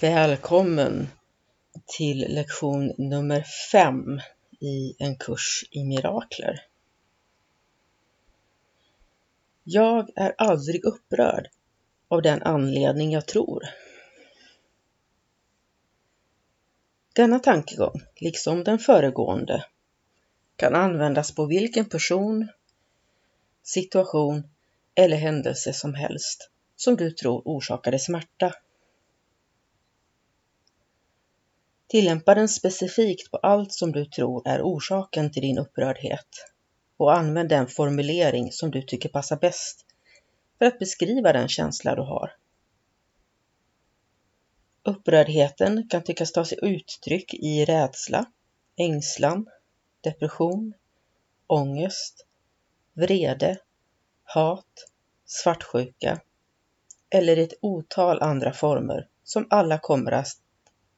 Välkommen till lektion nummer 5 i en kurs i mirakler. Jag är aldrig upprörd av den anledning jag tror. Denna tankegång, liksom den föregående, kan användas på vilken person, situation eller händelse som helst som du tror orsakade smärta Tillämpa den specifikt på allt som du tror är orsaken till din upprördhet och använd den formulering som du tycker passar bäst för att beskriva den känsla du har. Upprördheten kan tyckas ta sig uttryck i rädsla, ängslan, depression, ångest, vrede, hat, svartsjuka eller ett otal andra former som alla kommer att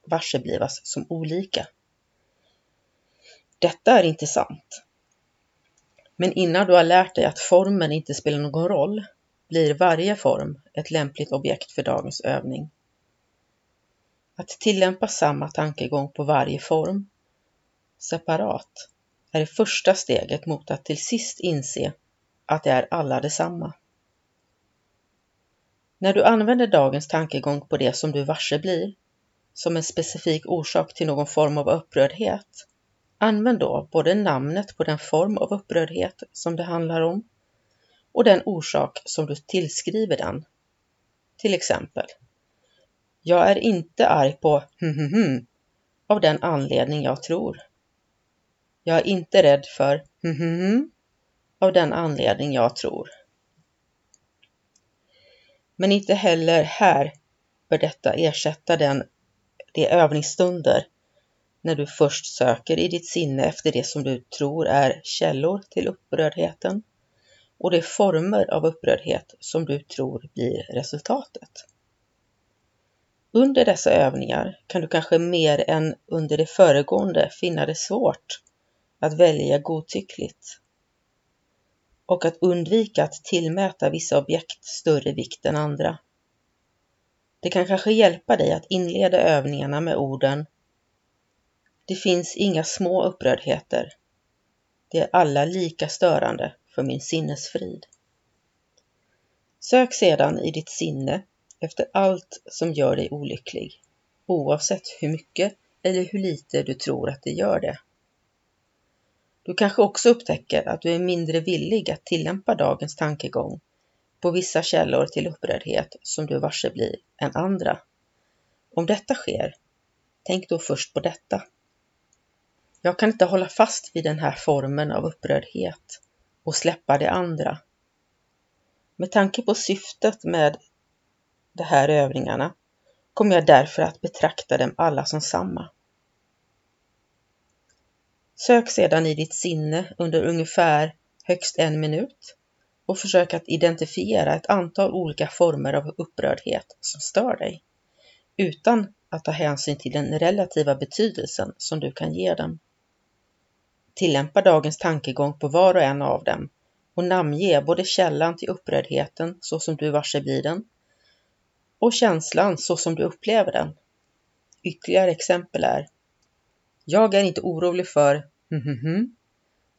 varseblivas som olika. Detta är inte sant. Men innan du har lärt dig att formen inte spelar någon roll blir varje form ett lämpligt objekt för dagens övning. Att tillämpa samma tankegång på varje form separat är det första steget mot att till sist inse att det är alla detsamma. När du använder dagens tankegång på det som du varse blir som en specifik orsak till någon form av upprördhet, använd då både namnet på den form av upprördhet som det handlar om och den orsak som du tillskriver den. Till exempel, jag är inte arg på hm, av den anledning jag tror. Jag är inte rädd för hm, av den anledning jag tror. Men inte heller här bör detta ersätta den det är övningsstunder när du först söker i ditt sinne efter det som du tror är källor till upprördheten och de former av upprördhet som du tror blir resultatet. Under dessa övningar kan du kanske mer än under det föregående finna det svårt att välja godtyckligt och att undvika att tillmäta vissa objekt större vikt än andra. Det kan kanske hjälpa dig att inleda övningarna med orden Det finns inga små upprördheter. De är alla lika störande för min sinnesfrid. Sök sedan i ditt sinne efter allt som gör dig olycklig, oavsett hur mycket eller hur lite du tror att det gör det. Du kanske också upptäcker att du är mindre villig att tillämpa dagens tankegång på vissa källor till upprördhet som du varse blir än andra. Om detta sker, tänk då först på detta. Jag kan inte hålla fast vid den här formen av upprördhet och släppa det andra. Med tanke på syftet med de här övningarna kommer jag därför att betrakta dem alla som samma. Sök sedan i ditt sinne under ungefär högst en minut och försök att identifiera ett antal olika former av upprördhet som stör dig, utan att ta hänsyn till den relativa betydelsen som du kan ge dem. Tillämpa dagens tankegång på var och en av dem och namnge både källan till upprördheten så som du varse blir den och känslan så som du upplever den. Ytterligare exempel är Jag är inte orolig för hm, hm, hm,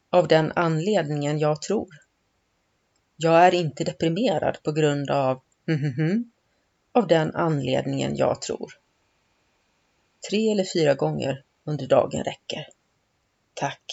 av den anledningen jag tror. Jag är inte deprimerad på grund av mhm, av den anledningen jag tror. Tre eller fyra gånger under dagen räcker. Tack!